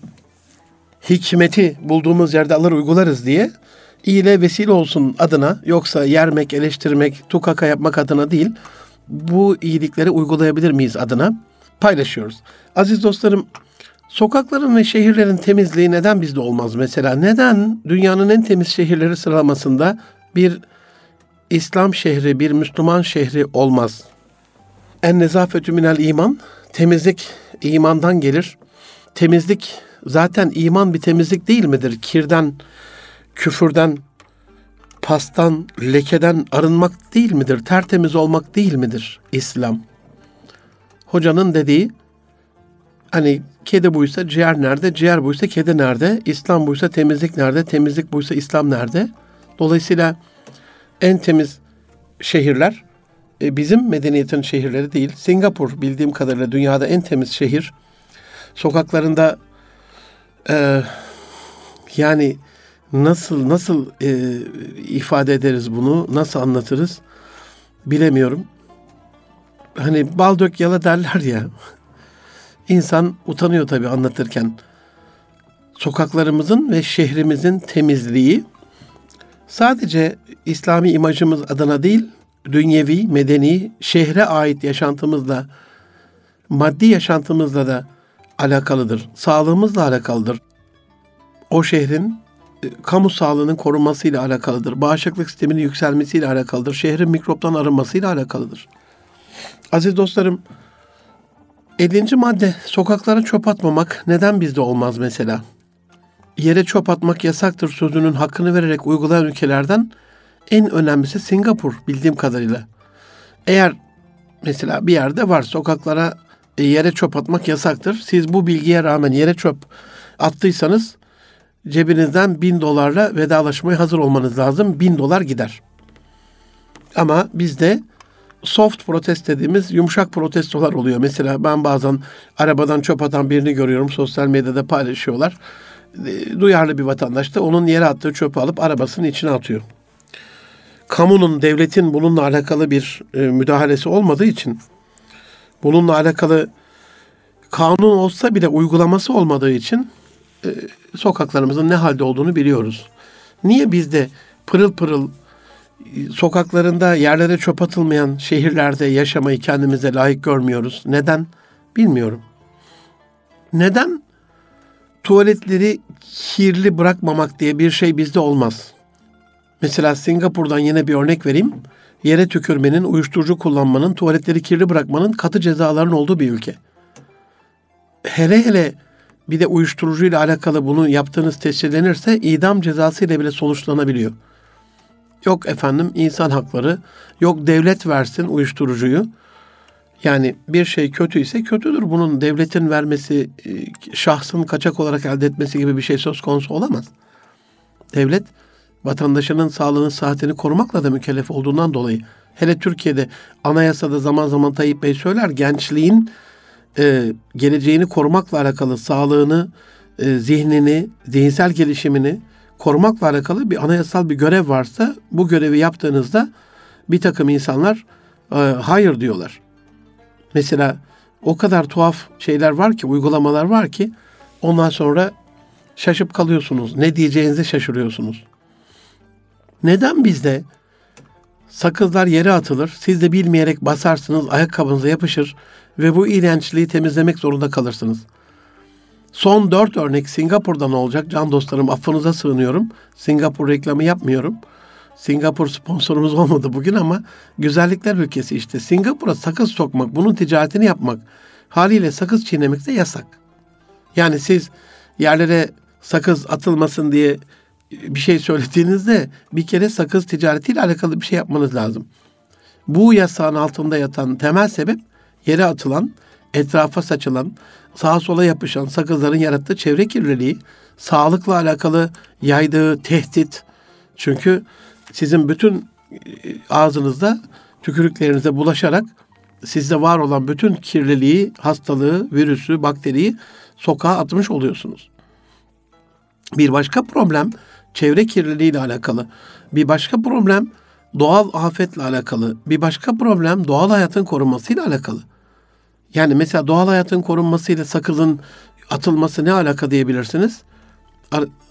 hikmeti bulduğumuz yerde alır uygularız diye iyiliğe vesile olsun adına yoksa yermek, eleştirmek, tukaka yapmak adına değil bu iyilikleri uygulayabilir miyiz adına paylaşıyoruz. Aziz dostlarım sokakların ve şehirlerin temizliği neden bizde olmaz mesela? Neden dünyanın en temiz şehirleri sıralamasında bir İslam şehri, bir Müslüman şehri olmaz? En nezafetü minel iman, temizlik imandan gelir. Temizlik zaten iman bir temizlik değil midir? Kirden, küfürden, pastan, lekeden arınmak değil midir? Tertemiz olmak değil midir İslam? Hocanın dediği hani kedi buysa ciğer nerede? Ciğer buysa kedi nerede? İslam buysa temizlik nerede? Temizlik buysa İslam nerede? Dolayısıyla en temiz şehirler e, bizim medeniyetin şehirleri değil. Singapur bildiğim kadarıyla dünyada en temiz şehir. Sokaklarında e, yani nasıl nasıl e, ifade ederiz bunu, nasıl anlatırız bilemiyorum. Hani bal dök yala derler ya. İnsan utanıyor tabii anlatırken. Sokaklarımızın ve şehrimizin temizliği sadece İslami imajımız adına değil, dünyevi, medeni, şehre ait yaşantımızla, maddi yaşantımızla da alakalıdır. Sağlığımızla alakalıdır. O şehrin e, kamu sağlığının korunmasıyla alakalıdır. Bağışıklık sisteminin yükselmesiyle alakalıdır. Şehrin mikroptan arınmasıyla alakalıdır. Aziz dostlarım, 50. madde sokaklara çöp atmamak neden bizde olmaz mesela? Yere çöp atmak yasaktır sözünün hakkını vererek uygulayan ülkelerden en önemlisi Singapur bildiğim kadarıyla. Eğer mesela bir yerde var sokaklara e, yere çöp atmak yasaktır. Siz bu bilgiye rağmen yere çöp attıysanız cebinizden bin dolarla vedalaşmaya hazır olmanız lazım. Bin dolar gider. Ama bizde soft protest dediğimiz yumuşak protestolar oluyor. Mesela ben bazen arabadan çöp atan birini görüyorum. Sosyal medyada paylaşıyorlar. E, duyarlı bir vatandaş da onun yere attığı çöpü alıp arabasının içine atıyor. Kamunun, devletin bununla alakalı bir e, müdahalesi olmadığı için bununla alakalı kanun olsa bile uygulaması olmadığı için e, sokaklarımızın ne halde olduğunu biliyoruz. Niye bizde pırıl pırıl sokaklarında yerlere çöp atılmayan şehirlerde yaşamayı kendimize layık görmüyoruz? Neden? Bilmiyorum. Neden tuvaletleri kirli bırakmamak diye bir şey bizde olmaz? Mesela Singapur'dan yine bir örnek vereyim. Yere tükürmenin, uyuşturucu kullanmanın, tuvaletleri kirli bırakmanın katı cezaların olduğu bir ülke. Hele hele bir de uyuşturucuyla alakalı bunu yaptığınız tespit edilirse idam cezası ile bile sonuçlanabiliyor. Yok efendim insan hakları, yok devlet versin uyuşturucuyu. Yani bir şey kötü ise kötüdür. Bunun devletin vermesi, e, şahsın kaçak olarak elde etmesi gibi bir şey söz konusu olamaz. Devlet vatandaşının sağlığını, sıhhatini korumakla da mükellef olduğundan dolayı hele Türkiye'de anayasada zaman zaman Tayyip Bey söyler gençliğin e, geleceğini korumakla alakalı sağlığını, e, zihnini, zihinsel gelişimini korumakla alakalı bir anayasal bir görev varsa bu görevi yaptığınızda bir takım insanlar e, hayır diyorlar. Mesela o kadar tuhaf şeyler var ki, uygulamalar var ki ondan sonra şaşıp kalıyorsunuz. Ne diyeceğinizi şaşırıyorsunuz. Neden bizde sakızlar yere atılır, siz de bilmeyerek basarsınız, ayakkabınıza yapışır ve bu iğrençliği temizlemek zorunda kalırsınız. Son dört örnek Singapur'dan olacak. Can dostlarım affınıza sığınıyorum. Singapur reklamı yapmıyorum. Singapur sponsorumuz (laughs) olmadı bugün ama güzellikler ülkesi işte. Singapur'a sakız sokmak, bunun ticaretini yapmak, haliyle sakız çiğnemek de yasak. Yani siz yerlere sakız atılmasın diye bir şey söylediğinizde bir kere sakız ticaretiyle alakalı bir şey yapmanız lazım. Bu yasağın altında yatan temel sebep yere atılan, etrafa saçılan, sağa sola yapışan sakızların yarattığı çevre kirliliği, sağlıkla alakalı yaydığı tehdit. Çünkü sizin bütün e, ağzınızda tükürüklerinize bulaşarak sizde var olan bütün kirliliği, hastalığı, virüsü, bakteriyi sokağa atmış oluyorsunuz. Bir başka problem çevre kirliliği ile alakalı. Bir başka problem doğal afetle alakalı. Bir başka problem doğal hayatın korunmasıyla alakalı. Yani mesela doğal hayatın korunmasıyla sakızın atılması ne alaka diyebilirsiniz?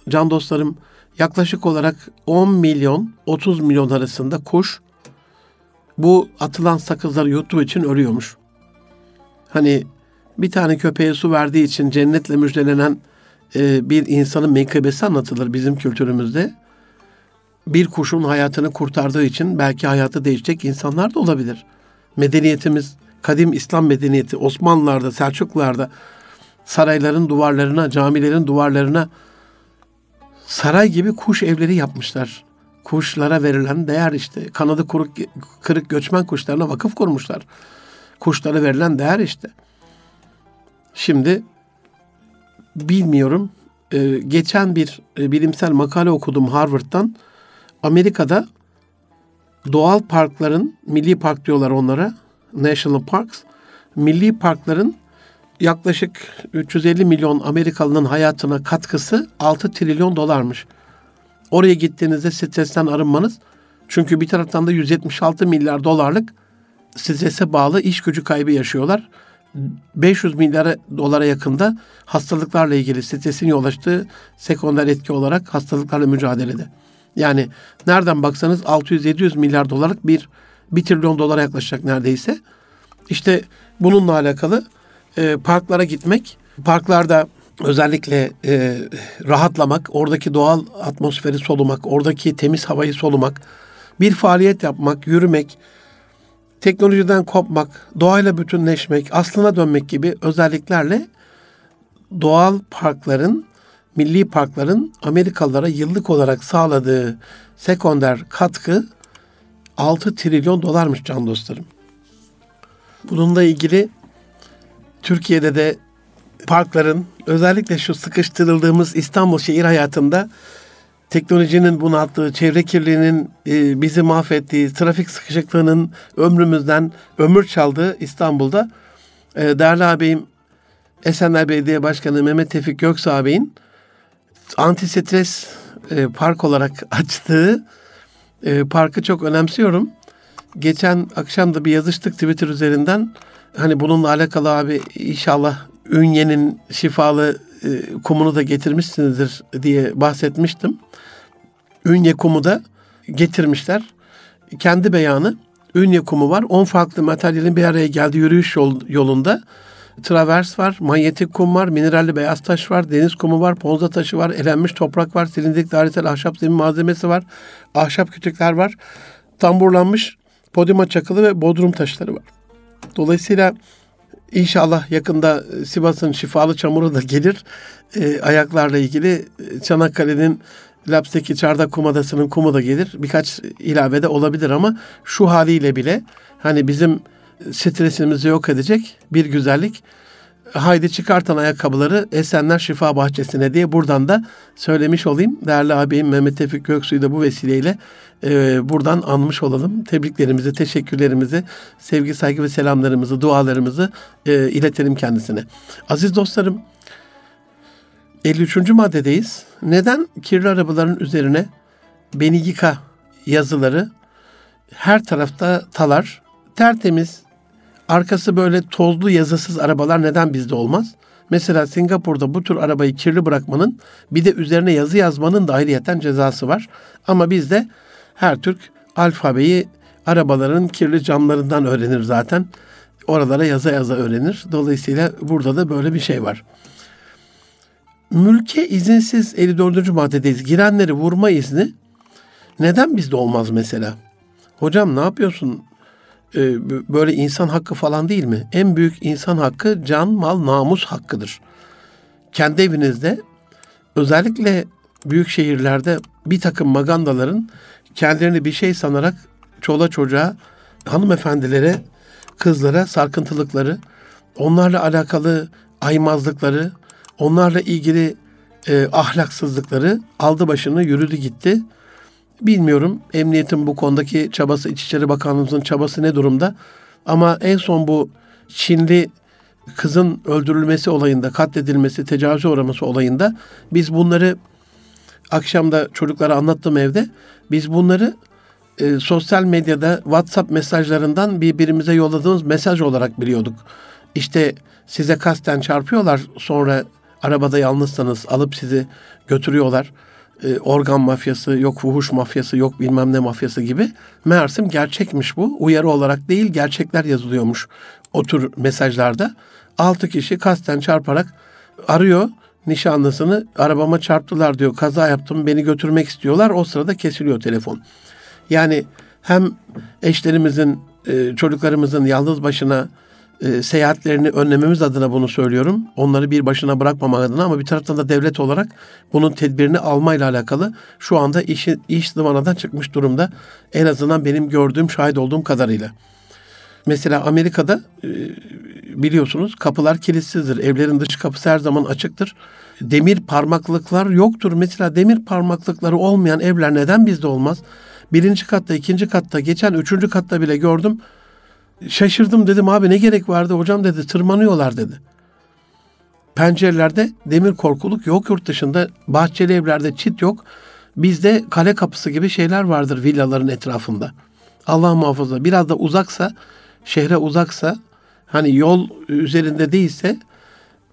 Can dostlarım yaklaşık olarak 10 milyon 30 milyon arasında kuş bu atılan sakızları yuttuğu için ölüyormuş. Hani bir tane köpeğe su verdiği için cennetle müjdelenen e, bir insanın menkıbesi anlatılır bizim kültürümüzde. Bir kuşun hayatını kurtardığı için belki hayatı değişecek insanlar da olabilir. Medeniyetimiz, kadim İslam medeniyeti Osmanlılar'da, Selçuklular'da sarayların duvarlarına, camilerin duvarlarına saray gibi kuş evleri yapmışlar. Kuşlara verilen değer işte. Kanadı kuruk, kırık göçmen kuşlarına vakıf kurmuşlar. Kuşlara verilen değer işte. Şimdi bilmiyorum. Ee, geçen bir e, bilimsel makale okudum Harvard'dan. Amerika'da doğal parkların, milli park diyorlar onlara, national parks, milli parkların yaklaşık 350 milyon Amerikalı'nın hayatına katkısı 6 trilyon dolarmış. Oraya gittiğinizde stresten arınmanız çünkü bir taraftan da 176 milyar dolarlık strese bağlı iş gücü kaybı yaşıyorlar. 500 milyar dolara yakında hastalıklarla ilgili stresin yol açtığı sekonder etki olarak hastalıklarla mücadelede. Yani nereden baksanız 600-700 milyar dolarlık bir 1 trilyon dolara yaklaşacak neredeyse. İşte bununla alakalı e, parklara gitmek, parklarda özellikle e, rahatlamak, oradaki doğal atmosferi solumak, oradaki temiz havayı solumak, bir faaliyet yapmak, yürümek, teknolojiden kopmak, doğayla bütünleşmek, aslına dönmek gibi özelliklerle doğal parkların, milli parkların Amerikalılara yıllık olarak sağladığı sekonder katkı 6 trilyon dolarmış can dostlarım. Bununla ilgili Türkiye'de de parkların özellikle şu sıkıştırıldığımız İstanbul şehir hayatında teknolojinin bunalttığı, çevre kirliliğinin e, bizi mahvettiği, trafik sıkışıklığının ömrümüzden ömür çaldığı İstanbul'da e, değerli ağabeyim Esenler Belediye Başkanı Mehmet Tevfik Göksu ağabeyin anti-stres e, park olarak (laughs) açtığı e, parkı çok önemsiyorum. Geçen akşam da bir yazıştık Twitter üzerinden. Hani bununla alakalı abi inşallah Ünye'nin şifalı e, kumunu da getirmişsinizdir diye bahsetmiştim. Ünye kumu da getirmişler. Kendi beyanı Ünye kumu var. 10 farklı materyalin bir araya geldiği yürüyüş yol, yolunda travers var, manyetik kum var, mineralli beyaz taş var, deniz kumu var, ponza taşı var, elenmiş toprak var, silindik dairesel ahşap zemin malzemesi var, ahşap kütükler var, tamburlanmış podyuma çakılı ve bodrum taşları var. Dolayısıyla inşallah yakında Sivas'ın şifalı çamuru da gelir. E, ayaklarla ilgili Çanakkale'nin Laps'teki Çardak Kumadası'nın kumu da gelir. Birkaç ilave de olabilir ama şu haliyle bile hani bizim stresimizi yok edecek bir güzellik. Haydi çıkartan ayakkabıları Esenler Şifa Bahçesi'ne diye buradan da söylemiş olayım. Değerli abim Mehmet Tevfik Göksu'yu da bu vesileyle e, buradan anmış olalım. Tebriklerimizi, teşekkürlerimizi, sevgi, saygı ve selamlarımızı, dualarımızı e, iletelim kendisine. Aziz dostlarım, 53. maddedeyiz. Neden kirli arabaların üzerine beni yıka yazıları her tarafta talar, tertemiz, arkası böyle tozlu yazısız arabalar neden bizde olmaz? Mesela Singapur'da bu tür arabayı kirli bırakmanın bir de üzerine yazı yazmanın da ayrıyeten cezası var. Ama bizde her Türk alfabeyi arabaların kirli camlarından öğrenir zaten. Oralara yaza yaza öğrenir. Dolayısıyla burada da böyle bir şey var. mülke izinsiz 54. maddedeyiz. Girenleri vurma izni neden bizde olmaz mesela? Hocam ne yapıyorsun? Ee, böyle insan hakkı falan değil mi? En büyük insan hakkı can, mal, namus hakkıdır. Kendi evinizde özellikle büyük şehirlerde bir takım magandaların kendilerini bir şey sanarak çola çocuğa, hanımefendilere, kızlara sarkıntılıkları, onlarla alakalı aymazlıkları, onlarla ilgili e, ahlaksızlıkları aldı başını yürüdü gitti. Bilmiyorum emniyetin bu konudaki çabası, İçişleri Bakanlığımızın çabası ne durumda? Ama en son bu Çinli kızın öldürülmesi olayında, katledilmesi, tecavüze uğraması olayında biz bunları akşamda çocuklara anlattım evde. Biz bunları e, sosyal medyada WhatsApp mesajlarından birbirimize yolladığımız mesaj olarak biliyorduk. İşte size kasten çarpıyorlar sonra arabada yalnızsanız alıp sizi götürüyorlar. E, organ mafyası, yok fuhuş mafyası, yok bilmem ne mafyası gibi. Meğersem gerçekmiş bu. Uyarı olarak değil gerçekler yazılıyormuş o tür mesajlarda. Altı kişi kasten çarparak arıyor nişanlısını arabama çarptılar diyor. Kaza yaptım beni götürmek istiyorlar. O sırada kesiliyor telefon. Yani hem eşlerimizin, e, çocuklarımızın yalnız başına e, seyahatlerini önlememiz adına bunu söylüyorum. Onları bir başına bırakmamak adına ama bir taraftan da devlet olarak bunun tedbirini almayla alakalı şu anda işi, iş zıvanadan çıkmış durumda. En azından benim gördüğüm, şahit olduğum kadarıyla. Mesela Amerika'da e, biliyorsunuz kapılar kilitsizdir. Evlerin dış kapısı her zaman açıktır. Demir parmaklıklar yoktur. Mesela demir parmaklıkları olmayan evler neden bizde olmaz? Birinci katta, ikinci katta, geçen üçüncü katta bile gördüm. Şaşırdım dedim abi ne gerek vardı hocam dedi tırmanıyorlar dedi. Pencerelerde demir korkuluk yok yurt dışında. Bahçeli evlerde çit yok. Bizde kale kapısı gibi şeyler vardır villaların etrafında. Allah muhafaza biraz da uzaksa, şehre uzaksa, hani yol üzerinde değilse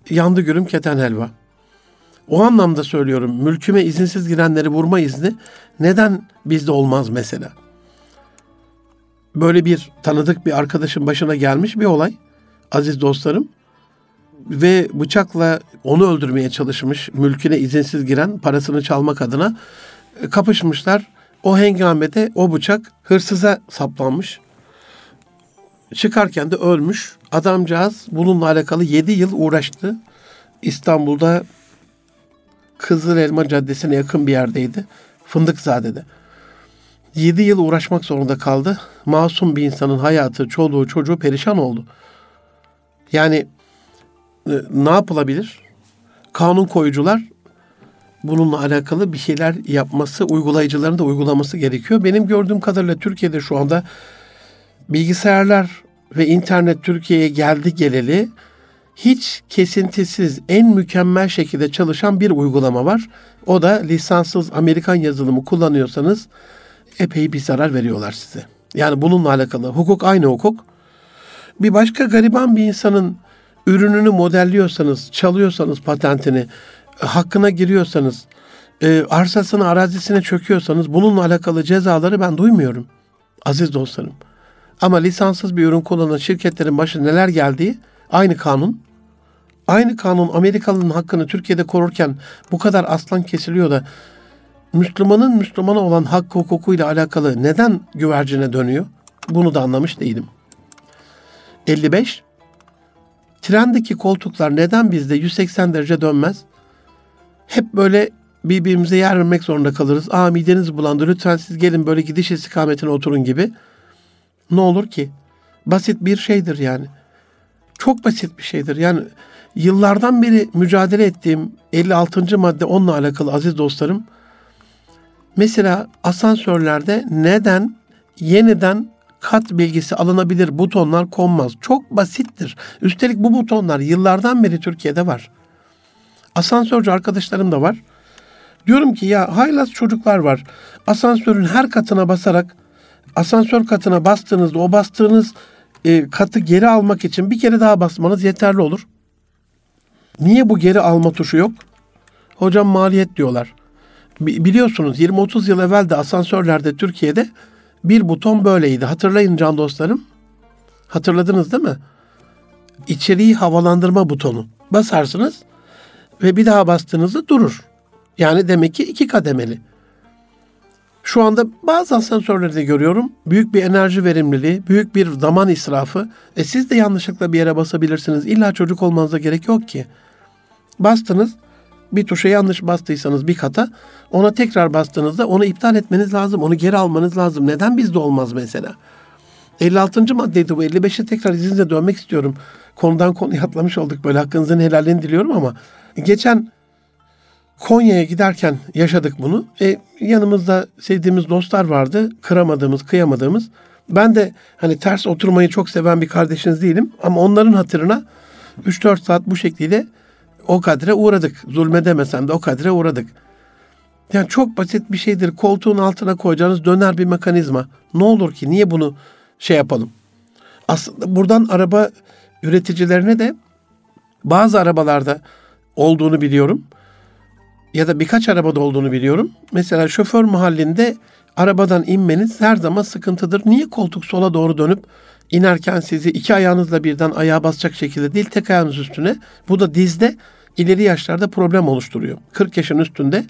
yandı gülüm keten helva. O anlamda söylüyorum mülküme izinsiz girenleri vurma izni neden bizde olmaz mesela? Böyle bir tanıdık bir arkadaşın başına gelmiş bir olay aziz dostlarım ve bıçakla onu öldürmeye çalışmış mülküne izinsiz giren parasını çalmak adına e, kapışmışlar. O hengamede o bıçak hırsıza saplanmış. Çıkarken de ölmüş. Adamcağız bununla alakalı 7 yıl uğraştı. İstanbul'da Kızıl Elma Caddesi'ne yakın bir yerdeydi. Fındıkzade'de. 7 yıl uğraşmak zorunda kaldı. Masum bir insanın hayatı, çoluğu, çocuğu perişan oldu. Yani e, ne yapılabilir? Kanun koyucular bununla alakalı bir şeyler yapması, uygulayıcıların da uygulaması gerekiyor. Benim gördüğüm kadarıyla Türkiye'de şu anda bilgisayarlar ve internet Türkiye'ye geldi geleli hiç kesintisiz en mükemmel şekilde çalışan bir uygulama var. O da lisanssız Amerikan yazılımı kullanıyorsanız epey bir zarar veriyorlar size. Yani bununla alakalı hukuk aynı hukuk. Bir başka gariban bir insanın ürününü modelliyorsanız, çalıyorsanız patentini, hakkına giriyorsanız, e, arsasını, arazisine çöküyorsanız bununla alakalı cezaları ben duymuyorum. Aziz dostlarım. Ama lisanssız bir ürün kullanan şirketlerin başı neler geldiği aynı kanun. Aynı kanun Amerikalı'nın hakkını Türkiye'de korurken bu kadar aslan kesiliyor da Müslümanın Müslümana olan hakkı hukukuyla alakalı neden güvercine dönüyor? Bunu da anlamış değilim. 55. Trendeki koltuklar neden bizde 180 derece dönmez? Hep böyle birbirimize yer vermek zorunda kalırız. Aa mideniz bulandı lütfen siz gelin böyle gidiş istikametine oturun gibi. Ne olur ki? Basit bir şeydir yani. Çok basit bir şeydir. Yani yıllardan beri mücadele ettiğim 56. madde onunla alakalı aziz dostlarım. Mesela asansörlerde neden yeniden kat bilgisi alınabilir butonlar konmaz? Çok basittir. Üstelik bu butonlar yıllardan beri Türkiye'de var. Asansörcü arkadaşlarım da var. Diyorum ki ya haylaz çocuklar var. Asansörün her katına basarak asansör katına bastığınızda o bastığınız e, katı geri almak için bir kere daha basmanız yeterli olur. Niye bu geri alma tuşu yok? Hocam maliyet diyorlar. Biliyorsunuz 20-30 yıl evvel de asansörlerde Türkiye'de bir buton böyleydi. Hatırlayın can dostlarım. Hatırladınız değil mi? İçeriği havalandırma butonu. Basarsınız. ve bir daha bastığınızda durur. Yani demek ki iki kademeli. Şu anda bazı asansörlerde görüyorum. Büyük bir enerji verimliliği, büyük bir zaman israfı. E siz de yanlışlıkla bir yere basabilirsiniz. İlla çocuk olmanıza gerek yok ki. Bastınız, bir tuşa yanlış bastıysanız bir kata, ona tekrar bastığınızda onu iptal etmeniz lazım. Onu geri almanız lazım. Neden bizde olmaz mesela? 56. maddeydi bu. 55'e tekrar izninizle dönmek istiyorum. Konudan konuya atlamış olduk. Böyle hakkınızın helalini diliyorum ama geçen Konya'ya giderken yaşadık bunu. E, yanımızda sevdiğimiz dostlar vardı. Kıramadığımız, kıyamadığımız. Ben de hani ters oturmayı çok seven bir kardeşiniz değilim. Ama onların hatırına 3-4 saat bu şekliyle o kadre uğradık. Zulmedemesem de o kadre uğradık. Yani çok basit bir şeydir. Koltuğun altına koyacağınız döner bir mekanizma. Ne olur ki? Niye bunu şey yapalım? Aslında buradan araba üreticilerine de bazı arabalarda olduğunu biliyorum ya da birkaç arabada olduğunu biliyorum. Mesela şoför mahallinde arabadan inmeniz her zaman sıkıntıdır. Niye koltuk sola doğru dönüp inerken sizi iki ayağınızla birden ayağa basacak şekilde değil tek ayağınız üstüne. Bu da dizde ileri yaşlarda problem oluşturuyor. 40 yaşın üstünde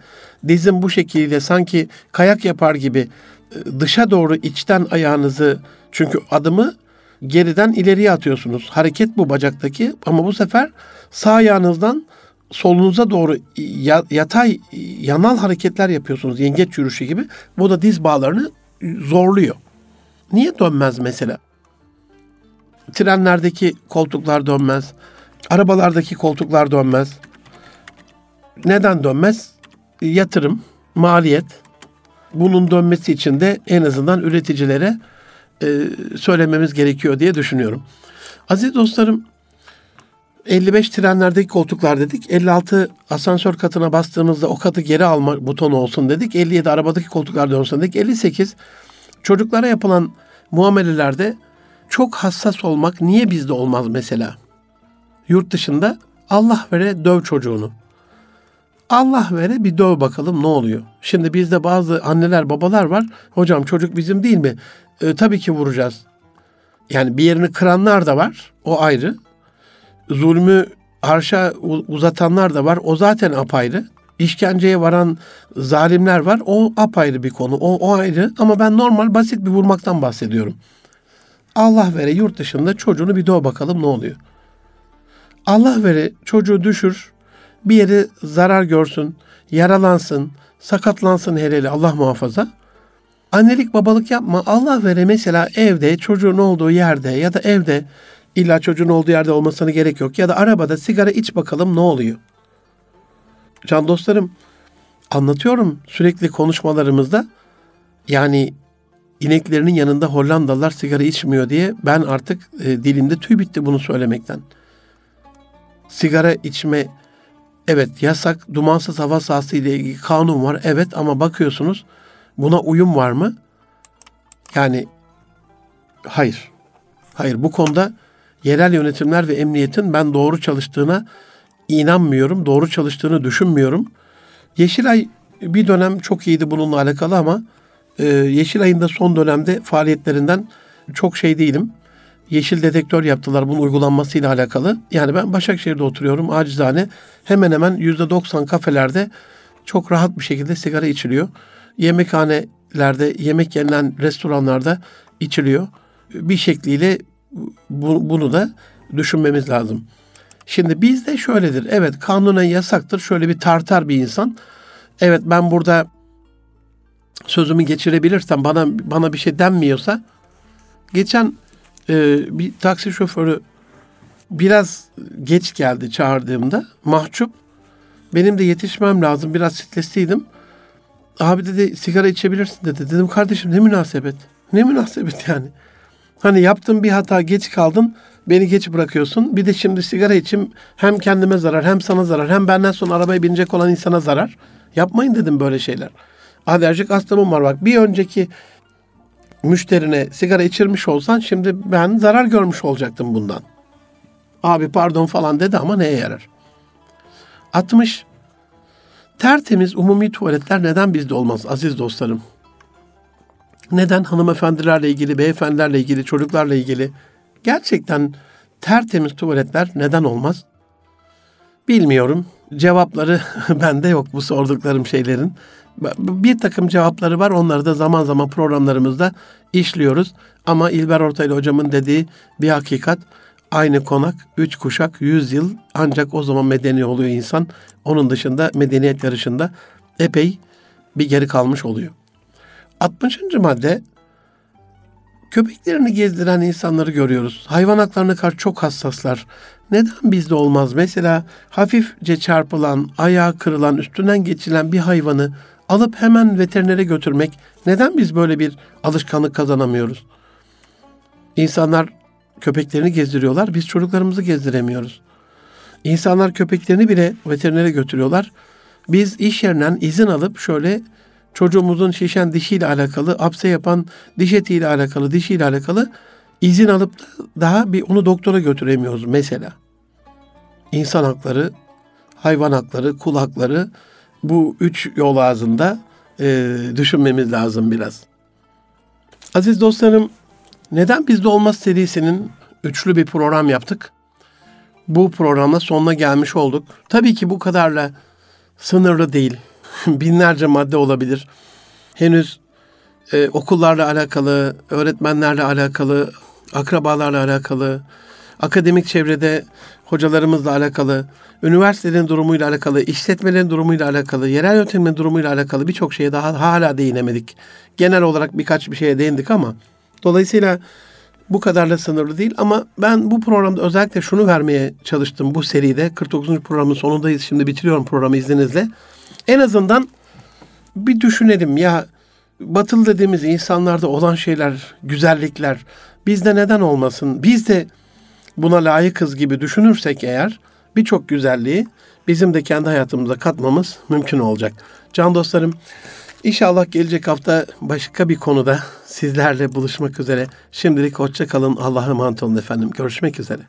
dizin bu şekilde sanki kayak yapar gibi e, dışa doğru içten ayağınızı çünkü adımı geriden ileriye atıyorsunuz. Hareket bu bacaktaki ama bu sefer sağ ayağınızdan solunuza doğru yatay yanal hareketler yapıyorsunuz yengeç yürüyüşü gibi. Bu da diz bağlarını zorluyor. Niye dönmez mesela? Trenlerdeki koltuklar dönmez. Arabalardaki koltuklar dönmez. Neden dönmez? Yatırım, maliyet. Bunun dönmesi için de en azından üreticilere e, söylememiz gerekiyor diye düşünüyorum. Aziz dostlarım, 55 trenlerdeki koltuklar dedik. 56 asansör katına bastığımızda o katı geri alma butonu olsun dedik. 57 arabadaki koltuklar olsun dedik. 58 çocuklara yapılan muamelelerde çok hassas olmak niye bizde olmaz mesela? Yurt dışında Allah vere döv çocuğunu. Allah vere bir döv bakalım ne oluyor. Şimdi bizde bazı anneler babalar var. Hocam çocuk bizim değil mi? E, tabii ki vuracağız. Yani bir yerini kıranlar da var. O ayrı zulmü arşa uzatanlar da var. O zaten apayrı. İşkenceye varan zalimler var. O apayrı bir konu. O, o ayrı. Ama ben normal basit bir vurmaktan bahsediyorum. Allah vere yurt dışında çocuğunu bir doğ bakalım ne oluyor. Allah vere çocuğu düşür, bir yeri zarar görsün, yaralansın, sakatlansın hele Allah muhafaza. Annelik babalık yapma. Allah vere mesela evde çocuğun olduğu yerde ya da evde İlla çocuğun olduğu yerde olmasına gerek yok. Ya da arabada sigara iç bakalım ne oluyor. Can dostlarım anlatıyorum sürekli konuşmalarımızda. Yani ineklerinin yanında Hollandalılar sigara içmiyor diye ben artık e, dilimde tüy bitti bunu söylemekten. Sigara içme evet yasak dumansız hava sahası ile ilgili kanun var evet ama bakıyorsunuz buna uyum var mı? Yani hayır. Hayır bu konuda yerel yönetimler ve emniyetin ben doğru çalıştığına inanmıyorum. Doğru çalıştığını düşünmüyorum. Yeşilay bir dönem çok iyiydi bununla alakalı ama e, Yeşilay'ın da son dönemde faaliyetlerinden çok şey değilim. Yeşil dedektör yaptılar bunun uygulanmasıyla alakalı. Yani ben Başakşehir'de oturuyorum acizane. Hemen hemen yüzde doksan kafelerde çok rahat bir şekilde sigara içiliyor. Yemekhanelerde, yemek yenilen restoranlarda içiliyor. Bir şekliyle bu, bunu da düşünmemiz lazım. Şimdi bizde şöyledir. Evet kanunen yasaktır. Şöyle bir tartar bir insan. Evet ben burada sözümü geçirebilirsem bana bana bir şey denmiyorsa geçen e, bir taksi şoförü biraz geç geldi çağırdığımda mahcup. Benim de yetişmem lazım. Biraz stresliydim. Abi dedi sigara içebilirsin dedi. Dedim kardeşim ne münasebet. Ne münasebet yani. Hani yaptığın bir hata geç kaldın beni geç bırakıyorsun. Bir de şimdi sigara içim hem kendime zarar hem sana zarar hem benden sonra arabaya binecek olan insana zarar. Yapmayın dedim böyle şeyler. Alerjik hastamım var bak bir önceki müşterine sigara içirmiş olsan şimdi ben zarar görmüş olacaktım bundan. Abi pardon falan dedi ama neye yarar? 60. Tertemiz umumi tuvaletler neden bizde olmaz aziz dostlarım? Neden hanımefendilerle ilgili, beyefendilerle ilgili, çocuklarla ilgili gerçekten tertemiz tuvaletler neden olmaz? Bilmiyorum. Cevapları (laughs) bende yok bu sorduklarım şeylerin. Bir takım cevapları var. Onları da zaman zaman programlarımızda işliyoruz. Ama İlber Ortaylı hocamın dediği bir hakikat. Aynı konak, üç kuşak, yüz yıl ancak o zaman medeni oluyor insan. Onun dışında medeniyet yarışında epey bir geri kalmış oluyor. 60. madde köpeklerini gezdiren insanları görüyoruz. Hayvan haklarına karşı çok hassaslar. Neden bizde olmaz? Mesela hafifçe çarpılan, ayağı kırılan, üstünden geçilen bir hayvanı alıp hemen veterinere götürmek neden biz böyle bir alışkanlık kazanamıyoruz? İnsanlar köpeklerini gezdiriyorlar, biz çocuklarımızı gezdiremiyoruz. İnsanlar köpeklerini bile veterinere götürüyorlar. Biz iş yerinden izin alıp şöyle çocuğumuzun şişen dişiyle alakalı, apse yapan diş etiyle alakalı, dişiyle alakalı izin alıp da daha bir onu doktora götüremiyoruz mesela. İnsan hakları, hayvan hakları, kul hakları bu üç yol ağzında e, düşünmemiz lazım biraz. Aziz dostlarım, neden bizde olmaz serisinin üçlü bir program yaptık. Bu programla sonuna gelmiş olduk. Tabii ki bu kadarla sınırlı değil. (laughs) Binlerce madde olabilir. Henüz e, okullarla alakalı, öğretmenlerle alakalı, akrabalarla alakalı, akademik çevrede hocalarımızla alakalı, üniversitelerin durumuyla alakalı, işletmelerin durumuyla alakalı, yerel yönetimin durumuyla alakalı birçok şeye daha hala değinemedik. Genel olarak birkaç bir şeye değindik ama dolayısıyla bu kadarla sınırlı değil ama ben bu programda özellikle şunu vermeye çalıştım bu seride. 49. programın sonundayız. Şimdi bitiriyorum programı izninizle. En azından bir düşünelim ya batılı dediğimiz insanlarda olan şeyler, güzellikler bizde neden olmasın? Biz de buna layıkız gibi düşünürsek eğer birçok güzelliği bizim de kendi hayatımıza katmamız mümkün olacak. Can dostlarım İnşallah gelecek hafta başka bir konuda sizlerle buluşmak üzere. Şimdilik hoşça kalın. Allah'a emanet olun efendim. Görüşmek üzere.